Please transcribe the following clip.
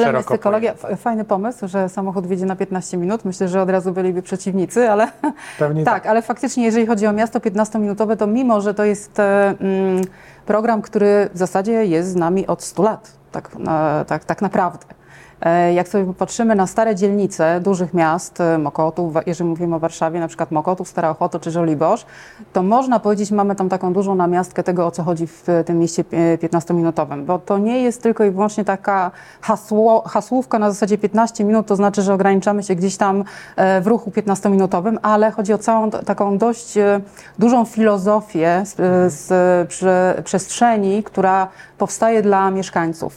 Celem jest szeroko ekologia. F- Fajny pomysł, że samochód wjedzie na 15 minut. Myślę, że od razu byliby przeciwnicy, ale Pewnie tak, ale faktycznie jeżeli chodzi o miasto 15-minutowe, to mimo, że to jest e, mm, program, który w zasadzie jest z nami od 100 lat, tak, na, tak, tak naprawdę. E, Jak sobie popatrzymy na stare dzielnice dużych miast, e, Mokotów, jeżeli mówimy o Warszawie, na przykład Mokotów, Stara Ochota czy Żoliborz, to można powiedzieć, mamy tam taką dużą namiastkę tego, o co chodzi w e, tym mieście e, 15-minutowym, bo to nie jest tylko i wyłącznie taka hasło, hasłówka na zasadzie 15 minut, to znaczy, że ograniczamy się gdzieś tam e, w ruchu 15-minutowym, ale chodzi o całą taką dość e, dużą filozofię z, z prze, przestrzeni, która powstaje dla mieszkańców.